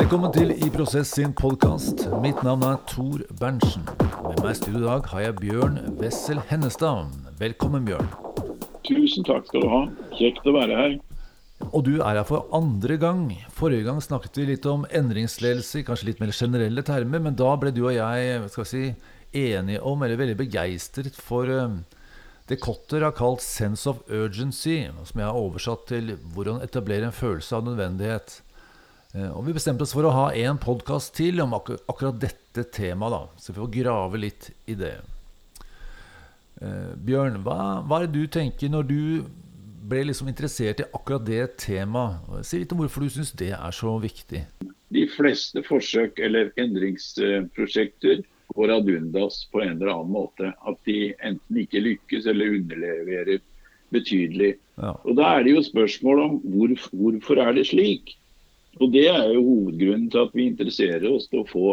Velkommen til I Prosess sin podkast. Mitt navn er Tor Berntsen. Med meg i studio i dag har jeg Bjørn Wessel Hennestad. Velkommen, Bjørn. Tusen takk skal du ha. Kjekt å være her. Og du er her for andre gang. Forrige gang snakket vi litt om endringsledelse, i kanskje litt mer generelle termer, men da ble du og jeg skal vi si, enige om, eller veldig begeistret for eh, det Cotter har kalt 'sense of urgency', som jeg har oversatt til 'hvordan etablere en følelse av nødvendighet'. Eh, og Vi bestemte oss for å ha en podkast til om ak akkurat dette temaet. da, Så vi får grave litt i det. Eh, Bjørn, hva, hva er det du tenker når du ble liksom interessert i akkurat det temaet? Si litt om hvorfor du syns det er så viktig. De fleste forsøk eller endringsprosjekter går ad undas på en eller annen måte. At de enten ikke lykkes eller underleverer betydelig. Ja. Og Da er det jo spørsmål om hvor, hvorfor er det slik. Og Det er jo hovedgrunnen til at vi interesserer oss til å få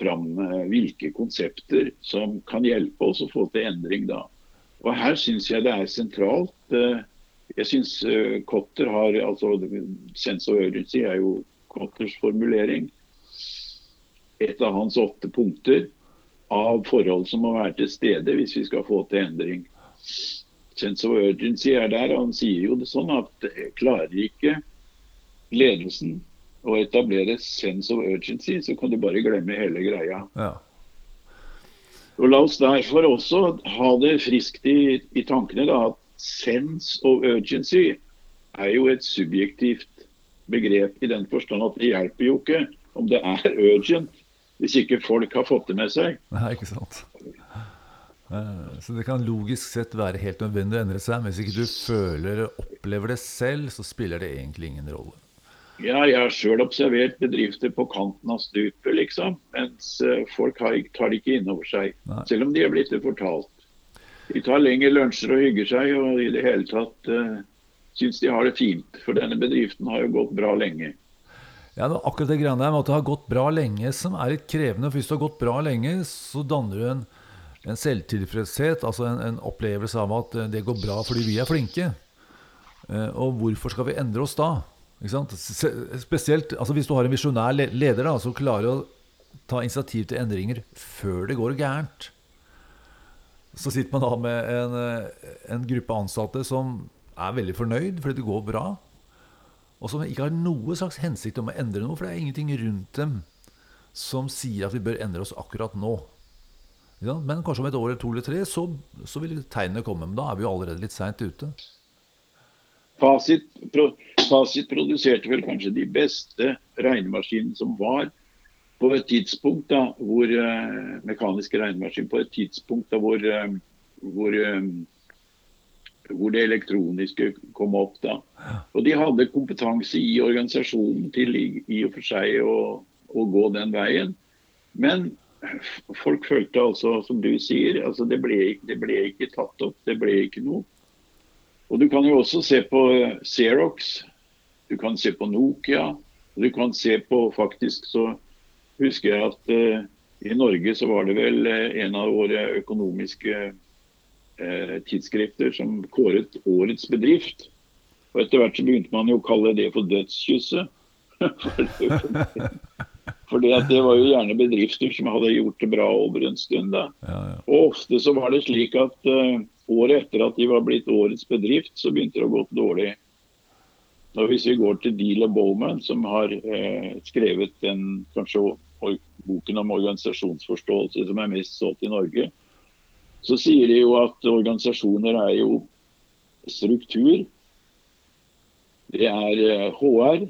fram eh, hvilke konsepter som kan hjelpe oss å få til endring da. Og Her syns jeg det er sentralt. eh, Jeg syns Kotter har altså Sense of urgency er jo Kotters formulering. Et av hans åtte punkter av forhold som må være til stede hvis vi skal få til endring. Sense of urgency er der. og Han sier jo det sånn at klarer ikke ledelsen å etablere sense of urgency, så kan du bare glemme hele greia. Ja. Og La oss derfor også ha det friskt i, i tankene da, at sense of urgency er jo et subjektivt begrep i den forstand at det hjelper jo ikke om det er urgent hvis ikke folk har fått det med seg. Nei, ikke sant. Eh, Så det kan logisk sett være helt nødvendig å endre seg, men hvis ikke du føler eller opplever det selv, så spiller det egentlig ingen rolle. Ja, jeg har sjøl observert bedrifter på kanten av stupet, liksom. Mens eh, folk har, tar det ikke inn over seg. Nei. Selv om de er blitt det fortalt. De tar lengre lunsjer og hygger seg, og i det hele tatt uh, syns de har det fint. For denne bedriften har jo gått bra lenge. Ja, det akkurat det greiene der med at det har gått bra lenge, som er litt krevende. For hvis det har gått bra lenge, så danner du en, en selvtilfredshet, altså en, en opplevelse av at eh, det går bra fordi vi er flinke. Eh, Og hvorfor skal vi endre oss da? Spesielt altså hvis du har en visjonær leder da, som klarer å ta initiativ til endringer før det går gærent. Så sitter man da med en, en gruppe ansatte som er veldig fornøyd fordi det går bra og som ikke har noe slags hensikt om å endre noe, for det er ingenting rundt dem som sier at vi bør endre oss akkurat nå. Men kanskje om et år eller to eller tre, så, så vil tegnene komme. Men da er vi jo allerede litt seint ute. Fasit, pro, produserte vel kanskje de beste regnemaskinene som var på et tidspunkt da, hvor uh, mekaniske regnemaskin på et tidspunkt da, hvor, uh, hvor, uh, hvor det elektroniske kom opp. da. Og de hadde kompetanse i organisasjonen til i, i og for seg å, å gå den veien. Men folk følte altså, som du sier, altså det, ble, det ble ikke tatt opp. Det ble ikke noe. Og Du kan jo også se på Xerox, du kan se på Nokia. Du kan se på faktisk så husker jeg at uh, i Norge så var det vel eh, en av våre økonomiske eh, tidsskrifter som kåret årets bedrift. Og etter hvert så begynte man jo å kalle det for dødskysset. Fordi at det var jo gjerne bedrifter som hadde gjort det bra over en stund. da. Ja, ja. Og ofte så var det slik at uh, året etter at de var blitt årets bedrift, så begynte det å gå dårlig. Og Hvis vi går til Deal og Bowman, som har eh, skrevet den kanskje boken om organisasjonsforståelse som er mest solgt i Norge, så sier de jo at organisasjoner er jo struktur. Det er eh, HR,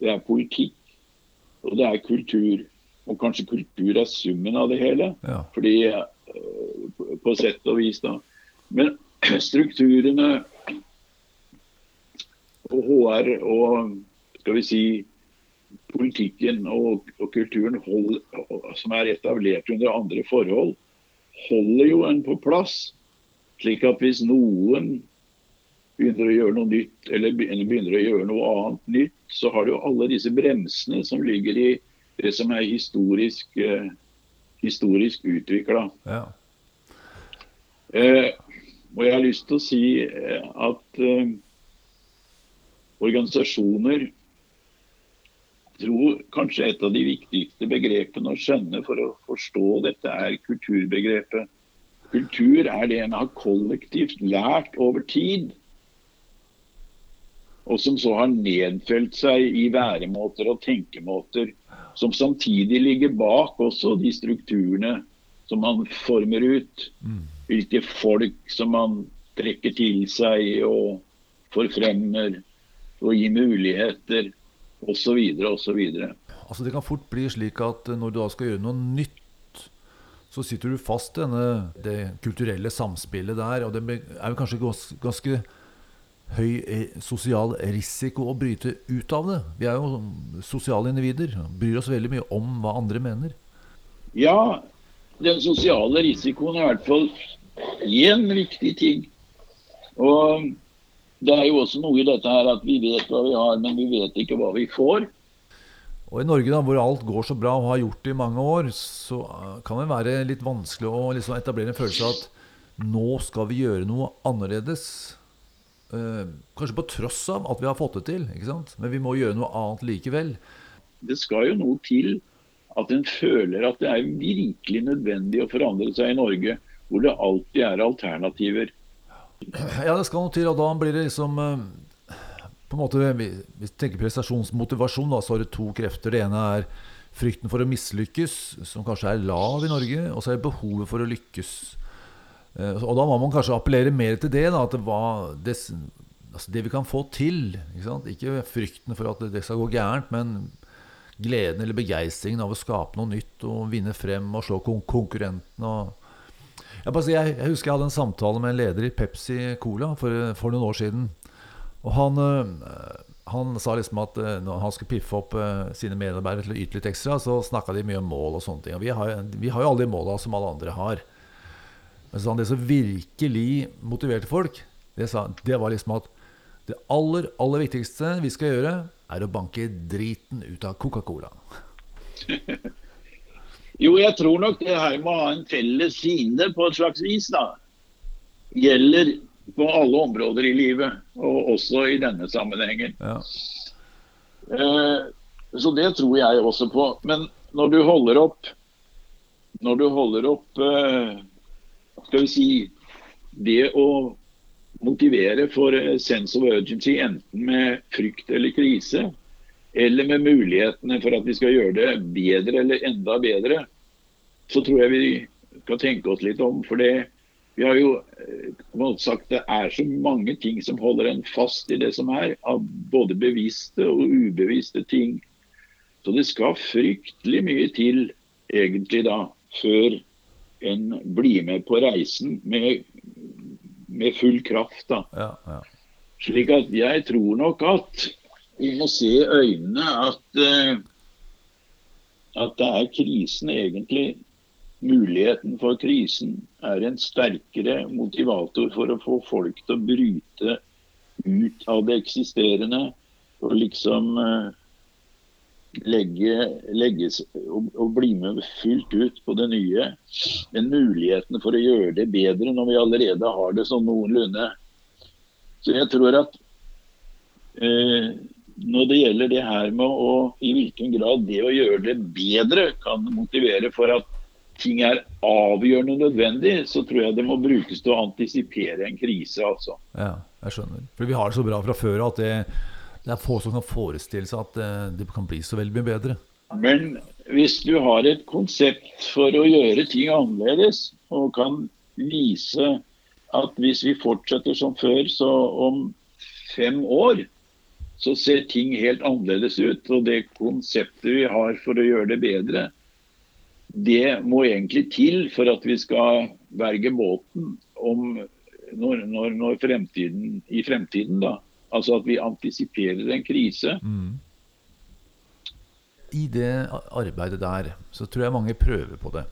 det er politikk, og det er kultur. Og kanskje kultur er summen av det hele. Ja. Fordi eh, På sett og vis, da. Men strukturene og HR og skal vi si politikken og, og kulturen hold, som er etablert under andre forhold, holder jo en på plass. Slik at hvis noen begynner å gjøre noe nytt, eller begynner å gjøre noe annet nytt, så har du alle disse bremsene som ligger i det som er historisk, eh, historisk utvikla. Ja. Eh, og jeg har lyst til å si eh, at eh, organisasjoner tror kanskje et av de viktigste begrepene å skjønne for å forstå dette, er kulturbegrepet. Kultur er det en har kollektivt lært over tid, og som så har nedfelt seg i væremåter og tenkemåter, som samtidig ligger bak også de strukturene som man former ut. Hvilke folk som man trekker til seg og forfremmer og gi muligheter osv. osv. Altså Det kan fort bli slik at når du da skal gjøre noe nytt, så sitter du fast i denne, det kulturelle samspillet der. Og det er jo kanskje ganske høy eh, sosial risiko å bryte ut av det. Vi er jo sosiale individer. Bryr oss veldig mye om hva andre mener. Ja, den sosiale risikoen er i hvert fall én viktig ting. Og det er jo også noe i dette her at vi vet hva vi har, men vi vet ikke hva vi får. Og I Norge, da, hvor alt går så bra og har gjort det i mange år, så eh, kan det være litt vanskelig å liksom etablere en følelse av at nå skal vi gjøre noe annerledes. Eh, kanskje på tross av at vi har fått det til, ikke sant? men vi må gjøre noe annet likevel. Det skal jo noe til at en føler at det er virkelig nødvendig å forandre seg i Norge, hvor det alltid er alternativer. Ja, det skal noe til, og da blir det liksom eh, på en måte, Hvis vi tenker prestasjonsmotivasjon, da, så har det to krefter. Det ene er frykten for å mislykkes, som kanskje er lav i Norge. Og så er det behovet for å lykkes. Eh, og da må man kanskje appellere mer til det. Da, at det, var det, altså det vi kan få til. Ikke, ikke, frykten for at det skal gå gærent, men gleden eller begeistringen av å skape noe nytt og vinne frem og slå kon konkurrentene. og jeg, jeg, jeg, husker jeg hadde en samtale med en leder i Pepsi Cola for, for noen år siden. Og han, han, sa liksom at når han skulle piffe opp sine medarbeidere til å yte litt ekstra, så snakka de mye om mål og sånne ting. Og vi har, vi har jo alle de måla som alle andre har. Men så han det som virkelig motiverte folk, det, sa, det var liksom at det aller, aller viktigste vi skal gjøre, er å banke driten ut av Coca-Cola. Jo, jeg tror nok det her med å ha en felles fiende på et slags vis, da, gjelder på alle områder i livet, og også i denne sammenhengen. Ja. Eh, så det tror jeg også på. Men når du holder opp Når du holder opp eh, Skal vi si Det å motivere for sense of urgency, enten med frykt eller krise, eller med mulighetene for at vi skal gjøre det bedre eller enda bedre, så tror jeg vi skal tenke oss litt om. For det, vi har jo eh, sagt det er så mange ting som holder en fast i det som er, av både bevisste og ubevisste ting. Så det skal fryktelig mye til egentlig da, før en blir med på reisen med, med full kraft. da. Ja, ja. Slik at jeg tror nok at vi må se i øynene at, uh, at det er krisen egentlig Muligheten for krisen er en sterkere motivator for å få folk til å bryte ut av det eksisterende og liksom uh, legge, legge og, og, bli med fullt ut på det nye. Men mulighetene for å gjøre det bedre når vi allerede har det sånn noenlunde. Så jeg tror at uh, når det gjelder det her med å i hvilken grad det å gjøre det bedre kan motivere for at ting er avgjørende nødvendig, så tror jeg det må brukes til å antisipere en krise. altså. Ja, jeg skjønner. For vi har det så bra fra før at det, det er få som kan forestille seg at det, det kan bli så veldig mye bedre. Men hvis du har et konsept for å gjøre ting annerledes, og kan vise at hvis vi fortsetter som før, så om fem år så ser ting helt annerledes ut. Og det konseptet vi har for å gjøre det bedre, det må egentlig til for at vi skal verge båten om når, når, når fremtiden, i fremtiden. da. Altså at vi antisiperer en krise. Mm. I det arbeidet der så tror jeg mange prøver på det.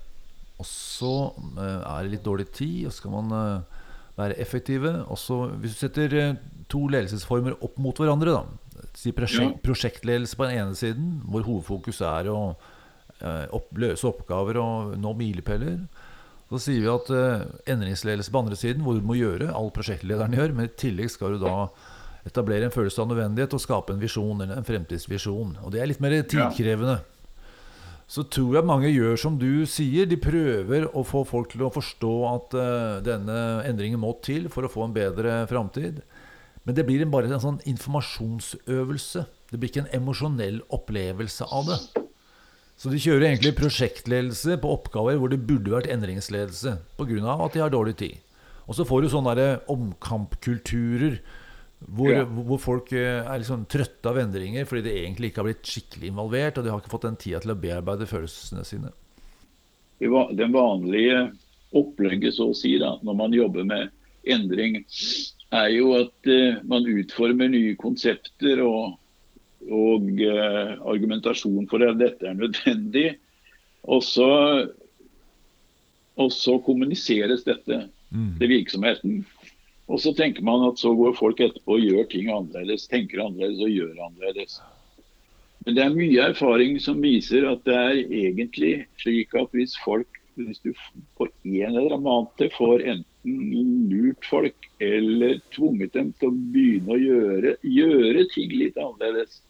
Og så uh, er det litt dårlig tid, og så skal man uh, være effektive. Også, hvis du setter uh, to ledelsesformer opp mot hverandre, da. Si prosjekt, prosjektledelse på den ene siden, hvor hovedfokus er å eh, opp, løse oppgaver og nå milepæler. Så sier vi at eh, endringsledelse på andre siden, hvor du må gjøre alt prosjektlederen gjør, men i tillegg skal du da etablere en følelse av nødvendighet og skape en visjon, eller en fremtidsvisjon. Og det er litt mer tidkrevende. Så tror jeg mange gjør som du sier. De prøver å få folk til å forstå at uh, denne endringen må til for å få en bedre framtid. Men det blir bare en sånn informasjonsøvelse. Det blir ikke en emosjonell opplevelse av det. Så de kjører egentlig prosjektledelse på oppgaver hvor det burde vært endringsledelse pga. at de har dårlig tid. Og så får du sånne omkampkulturer hvor, ja. hvor, folk eh, er liksom trøtte av endringer fordi de egentlig ikke har blitt skikkelig involvert, og de har ikke fått den tida til å bearbeide følelsene sine. Den vanlige opplegget så å si da, når man jobber med endring, er jo at uh, man utformer nye konsepter og og uh, argumentasjon for at dette er nødvendig. Og så, og så kommuniseres dette mm. til virksomheten. Og så tenker man at så går folk etterpå og gjør ting annerledes, tenker annerledes og gjør annerledes. Men det er mye erfaring som viser at det er egentlig slik at hvis folk hvis du på en eller annen måte får enten lurt folk eller tvunget dem til å begynne å gjøre, gjøre ting litt annerledes,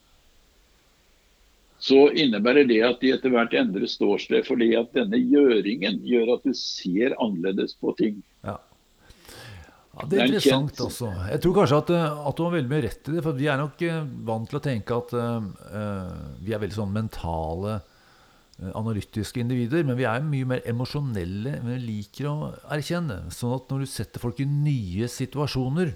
så innebærer det at de etter hvert endrer ståsted. Fordi at denne gjøringen gjør at du ser annerledes på ting. Ja. Ja, det er interessant også. Jeg tror kanskje at, eh, at, du har veldig mye rett i det. For vi er nok eh, vant til å tenke at uh, vi er veldig sånn mentale, analytiske individer. Men vi er mye mer emosjonelle. Men vi liker å erkjenne. Sånn at når du setter folk i nye situasjoner,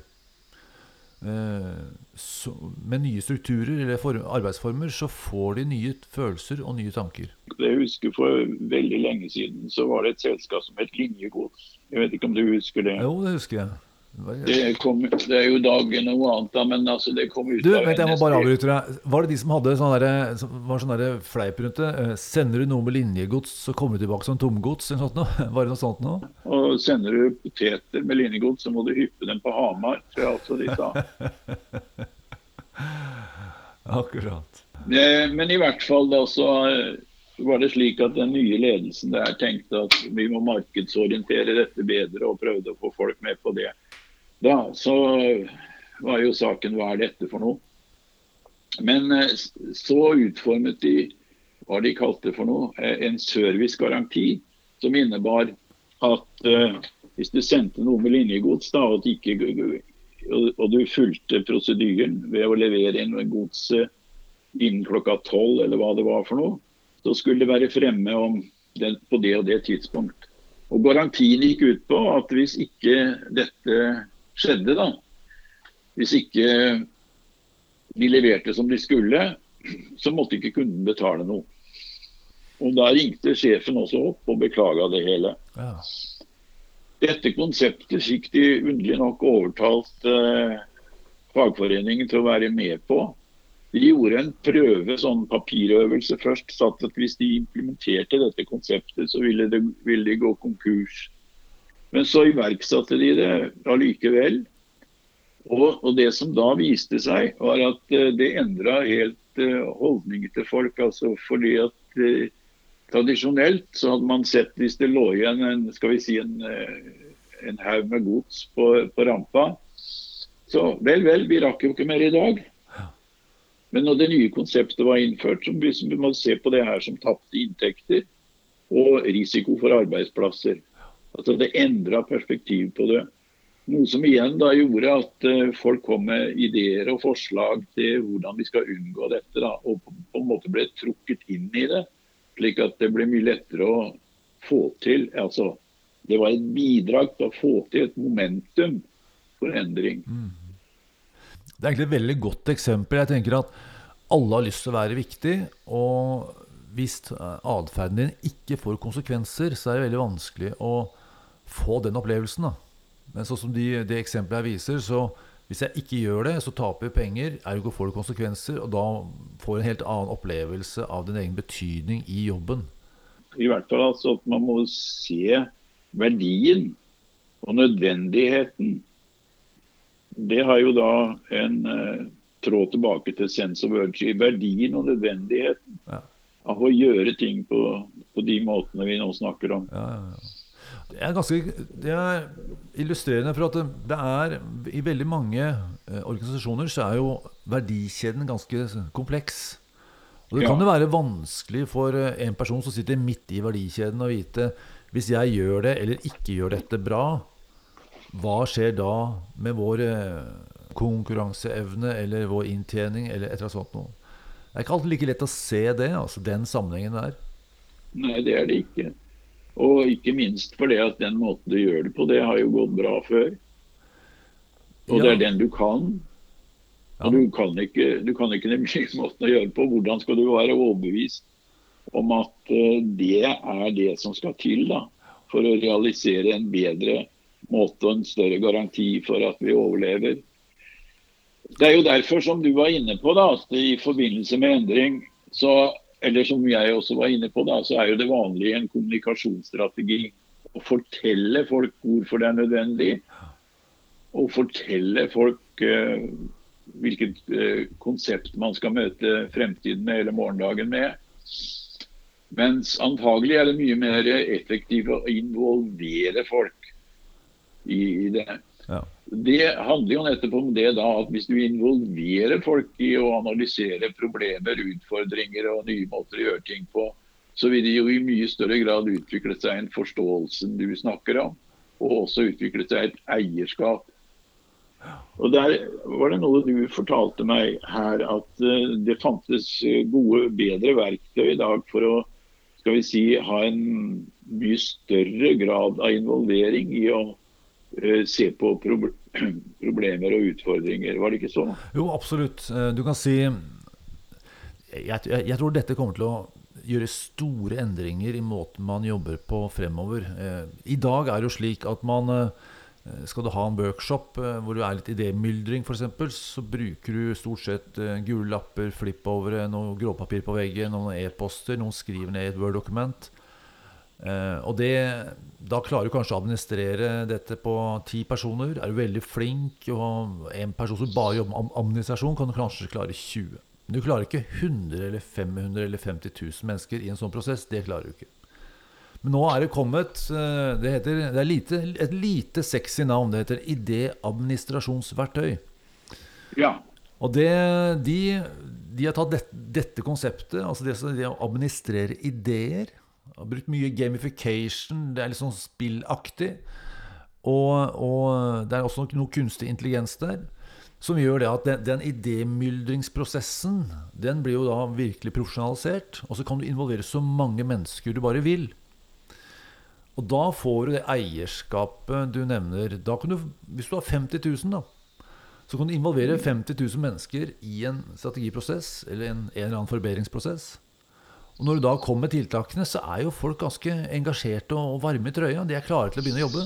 Eh, så, med nye strukturer eller for, arbeidsformer, så får de nye følelser og nye tanker. Jeg husker For veldig lenge siden så var det et selskap som het Linjegods. Jeg vet ikke om du husker det? Jo, det husker jeg. Det, kom, det, er jo dagen noe annet, da, men altså, det kom ut du, av vent, jeg må bare avbryte deg. Var det de som hadde sånn der, var sånn der fleip rundt det? Eh, sender du noe med linjegods, så kommer du tilbake som tomgods? Eller sånt noe? Var det noe sånt noe? Og sender du poteter med linjegods, så må du hyppe dem på Hamar, tror jeg altså de sa. Akkurat. Men i hvert fall da så eh, var det slik at den nye ledelsen der tenkte at vi må markedsorientere dette bedre, og prøvde å få folk med på det. Da så var jo saken hva er dette for noe? Men eh, så utformet de hva de kalte for noe, eh, en servicegaranti som innebar at uh, hvis du sendte noe med linjegods da, og, ikke, og du fulgte prosedyren ved å levere inn godset innen klokka tolv, eller hva det var for noe, så skulle det være fremme den, på det og det tidspunkt. Og Garantien gikk ut på at hvis ikke dette skjedde, da. Hvis ikke de leverte som de skulle, så måtte ikke kunden betale noe. Og Da ringte sjefen også opp og beklaga det hele. Ja. Dette konseptet fikk de underlig nok overtalt eh, fagforeningen til å være med på. De gjorde en prøve, sånn papirøvelse først. satt at Hvis de implementerte dette konseptet, så ville, de, ville de gå konkurs. Men så iverksatte de det allikevel. Og, og, det som da viste seg, var at uh, det endra helt uh, holdninger til folk. altså fordi at eh, Tradisjonelt så hadde man sett hvis det lå igjen en skal vi si en, en haug med gods på, på, rampa, så vel, vel, vi rakk jo ikke mer i dag. Men når det nye konseptet var innført, så vi må se på det her som tapte inntekter og risiko for arbeidsplasser. Altså Det endra perspektiv på det. Noe som igjen da gjorde at uh, folk kom med ideer og forslag til hvordan vi skal unngå dette. da, Og på en måte ble trukket inn i det, slik at det ble mye lettere å få til. altså Det var et bidrag til å få til et momentum for endring. Mm. Det er egentlig et veldig godt eksempel. Jeg tenker at alle har lyst til å være viktig. Og hvis atferden din ikke får konsekvenser, så er det veldig vanskelig å få den opplevelsen. da. Men sånn som de, det eksempelet jeg viser, så hvis jeg ikke gjør det, så taper jeg penger, ergo får det konsekvenser, og da får jeg en helt annen opplevelse av din egen betydning i jobben. I hvert fall altså at man må se verdien og nødvendigheten. Det har jo da en eh, tråd tilbake til sense of urge. Verdien og nødvendigheten ja. av å gjøre ting på, på de måtene vi nå snakker om. Ja, ja, ja. Det er ganske det er illustrerende for at det, er I veldig mange eh, organisasjoner så er jo verdikjeden ganske kompleks. Og det kan jo være vanskelig for eh, en person som sitter midt i verdikjeden, å vite hvis jeg gjør det eller ikke gjør dette bra, hva skjer da med vår eh, konkurranseevne eller vår inntjening eller et eller annet sånt noe. Det er ikke alltid like lett å se det, altså den sammenhengen der. Nei, det er det ikke. Og ikke minst fordi at den måten du gjør det på, det har jo gått bra før. Og det er den du kan. Ja. Og du kan ikke, du kan ikke den måten å gjøre det på. Hvordan skal du være overbevist om at eh, det er det som skal til da, for å realisere en bedre måte og en større garanti for at vi overlever? Det er jo derfor, som du var inne på, da, at i forbindelse med endring, så, eller som jeg også var inne på, da, så er jo det vanlige en kommunikasjonsstrategi å fortelle folk hvorfor det er nødvendig. Og fortelle folk uh, hvilket uh, konsept man skal møte fremtiden med eller morgendagen med. Mens antagelig er det mye mer effektivt å involvere folk i, i det. Det handler jo nettopp om det da, at hvis du involverer folk i å analysere problemer, utfordringer og nye måter å gjøre ting på, så vil det jo i mye større grad utvikle seg en forståelse du snakker om, og også utvikle seg et eierskap. Og Der var det noe du fortalte meg her, at eh, det fantes gode, bedre verktøy i dag for å skal vi si, ha en mye større grad av involvering i å se på proble problemer og utfordringer. Var det ikke sånn? Jo, absolutt. Eh, Du kan si jeg, jeg, jeg tror dette kommer til å gjøre store endringer i måten man jobber på fremover. Eh, I dag er det jo slik at man eh, skal du ha en workshop eh, hvor du er litt idémyldring f.eks., så bruker du stort sett eh, gule lapper, flippovere, noe gråpapir på veggen, noen e-poster, noen skriver ned et Word-dokument. Eh, og det, da klarer du kanskje å administrere dette på ti personer. Er du veldig flink, og en person som bare jobber med administrasjon, kan du kanskje klare 20. Men du klarer ikke 100 eller 500 eller 50 000 mennesker i en sånn prosess. Det klarer du ikke. Men nå er det kommet eh, Det, heter, det er lite, et lite sexy navn. Det heter idéadministrasjonsverktøy. Ja. Og det, de, de har tatt det, dette konseptet, altså det, det å administrere ideer, har brukt mye gamification, det er litt sånn spillaktig. Og, og det er også noe kunstig intelligens der. Som gjør det at den, den idémyldringsprosessen Den blir jo da virkelig profesjonalisert. Og så kan du involvere så mange mennesker du bare vil. Og da får du det eierskapet du nevner. Da kan du, hvis du har 50 000, da, så kan du involvere 50 000 mennesker i en strategiprosess eller en, en eller annen forbedringsprosess. Og når du da kommer med tiltakene, så er jo folk ganske engasjerte og, varme i trøya. De er klare til å begynne å jobbe.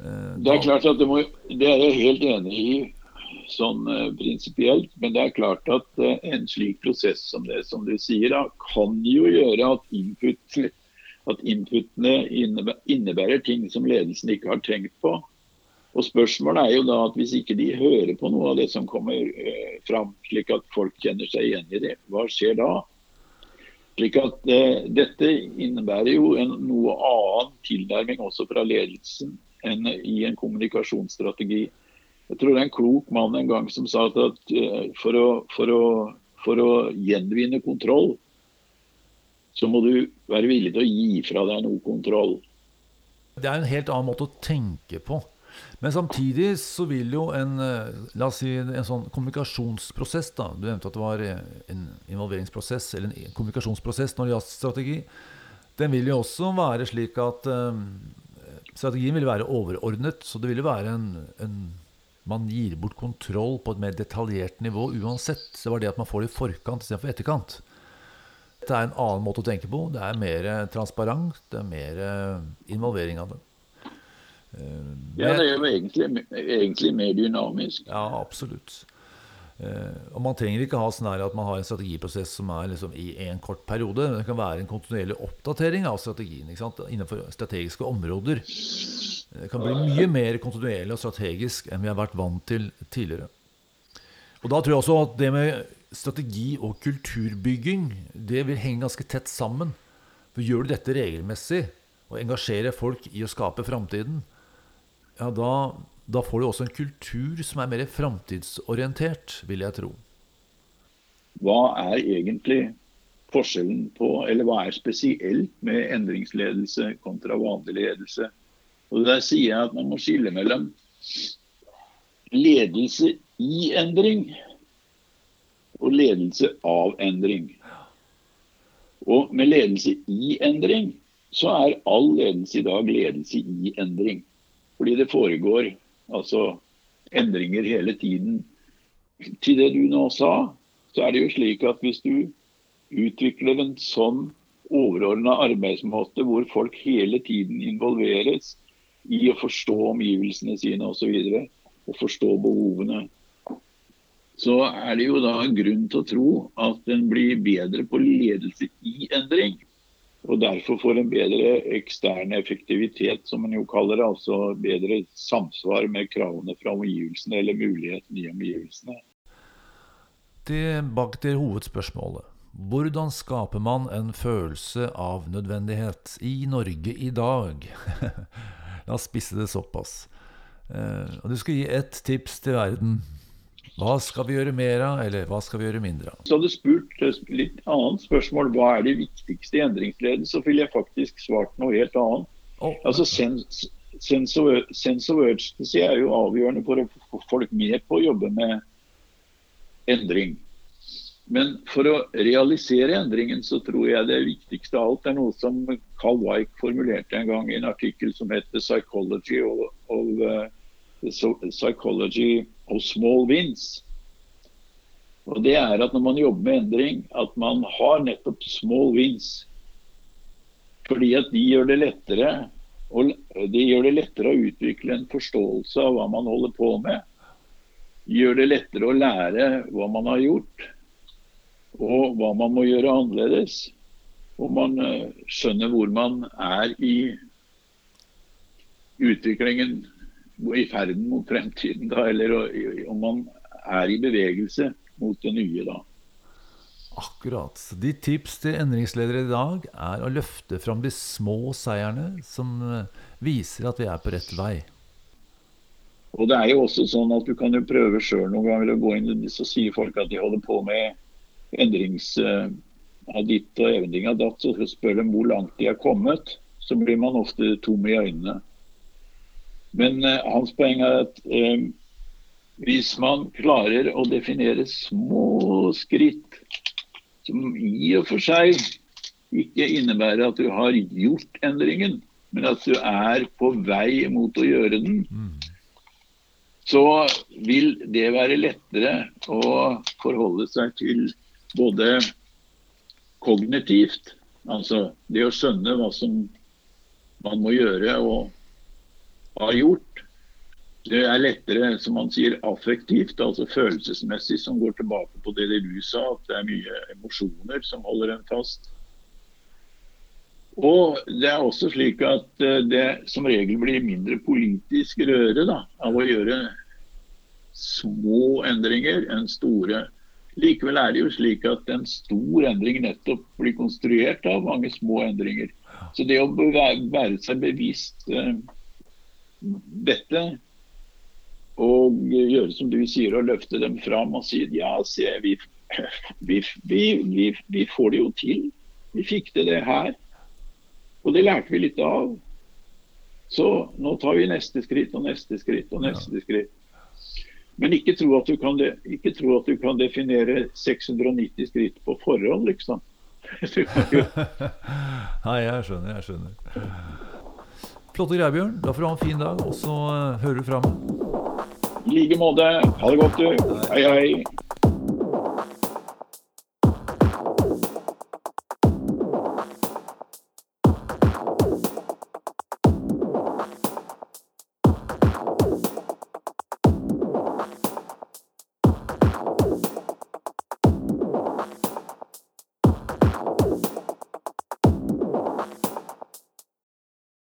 Eh, Det er klart at det, må, det er jeg helt enig i sånn eh, prinsipielt. Men det er klart at eh, en slik prosess som det som du sier, da, kan jo gjøre at, input, at inputene innebærer, ting som ledelsen ikke har tenkt på. Og Spørsmålet er jo da at hvis ikke de hører på noe av det som kommer fram, slik at folk kjenner seg igjen i det, hva skjer da? Slik at eh, Dette innebærer jo en noe annen tilnærming også fra ledelsen enn i en kommunikasjonsstrategi. Jeg tror det er en klok mann en gang som sa at, at eh, for, å, for, å, for å gjenvinne kontroll, så må du være villig til å gi fra deg noe kontroll. Det er en helt annen måte å tenke på. Men samtidig så vil jo en eh, La oss si en sånn kommunikasjonsprosess da, Du nevnte at det var eh, en involveringsprosess eller en kommunikasjonsprosess når det gjaldt strategi. Den vil jo også være slik at um, strategien vil være overordnet. Så det vil jo være en, en Man gir bort kontroll på et mer detaljert nivå uansett. Det var det at man får det i forkant istedenfor etterkant. Det er en annen måte å tenke på. Det er mer transparent. Det er mer involvering av det. Eh, Ja, Det er jo egentlig, egentlig mer dynamisk. ja, absolutt. Eh, og man trenger ikke ha sånn at man har en strategiprosess som er liksom i en kort periode. Men Det kan være en kontinuerlig oppdatering av strategien ikke sant? innenfor strategiske områder. Det kan bli mye mer kontinuerlig og strategisk enn vi har vært vant til tidligere. Og da tror jeg også at det med strategi og kulturbygging Det vil henge ganske tett sammen. For Gjør du dette regelmessig, og engasjere folk i å skape framtiden, ja, da, da får du også en kultur som er mer framtidsorientert, vil jeg tro. Hva er egentlig forskjellen på, eller hva er spesielt med endringsledelse kontra vanlig ledelse? Og Der sier jeg at man må skille mellom ledelse i endring og ledelse av endring. Og med ledelse i endring, så er all ledelse i dag ledelse i endring. Fordi det foregår altså endringer hele tiden. Til det du nå sa, så er det jo slik at hvis du utvikler en sånn overordna arbeidsmåte hvor folk hele tiden involveres i å forstå omgivelsene sine osv., og, så og forstå behovene, så er det jo da grunn til å tro at en blir bedre på ledelse i endring. Og derfor får en bedre ekstern effektivitet, som en jo kaller det. Altså bedre samsvar med kravene fra omgivelsene, eller muligheten i omgivelsene. Tilbake til hovedspørsmålet. Hvordan skaper man en følelse av nødvendighet i Norge i dag? La oss spisse det såpass. Eh, og du skal gi ett tips til verden. Hva skal vi gjøre mer av, eller hva skal vi gjøre mindre av? Så hadde spurt litt annet spørsmål, hva er det viktigste i endringsledelse, så ville jeg faktisk svart noe helt annet. Oh. Altså sense, sense, of, sense of urgency er jo avgjørende for å få folk med på å jobbe med endring. Men for å realisere endringen, så tror jeg det viktigste av alt er noe som Carl Weick formulerte en gang i en artikkel som heter 'Psychology of, of uh, psychology of small wins. Og det er at når man jobber med endring, at man har nettopp small wins. Fordi at de gjør det lettere og de gjør det lettere å utvikle en forståelse av hva man holder på med. De gjør det lettere å lære hva man har gjort, og hva man må gjøre annerledes. Og man eh, skjønner hvor man er i utviklingen i ferden mot fremtiden, da, eller om man er i bevegelse mot det nye da. Akkurat. Ditt tips til endringsledere i dag er å løfte fram de små seierne som eh, viser at vi er på rett vei. Og det er jo også sånn at Du kan jo prøve sjøl noen ganger å gå inn så sier folk at de holder på med endrings uh, av ditt og endring av datt. Så spør de hvor langt de er kommet. Så blir man ofte tom i øynene. Men uh, hans poeng er at uh, hvis man klarer å definere små skritt som i og for seg ikke innebærer at du har gjort endringen, men at du er på vei mot å gjøre den, så vil det være lettere å forholde seg til både kognitivt, altså det å skjønne hva som man må gjøre, og har gjort. Det er lettere, som man sier, affektivt, altså følelsesmessig, som går tilbake på det du sa, at det er mye emosjoner som holder en fast. Og det er også slik at eh, det som regel blir mindre politisk røre da, av å gjøre små endringer enn store. Likevel er det jo slik at en stor endring nettopp blir konstruert av mange små endringer. Så det å være seg bevisst eh, dette og gjøre som du sier, og løfte dem fram og si ja, se, vi, vi, vi, vi, får det jo til. Vi fikk til det her. Og det lærte vi litt av. Så nå tar vi neste skritt og neste skritt og neste ja. skritt. Men ikke tro, at du kan, ikke tro at du kan definere 690 skritt på forhånd, liksom. Nei, jeg skjønner, jeg skjønner. Flotte greier, Bjørn. Da får du ha en fin dag, og så uh, hører du fra meg. I like måte. Ha det godt, du. Hei, hei.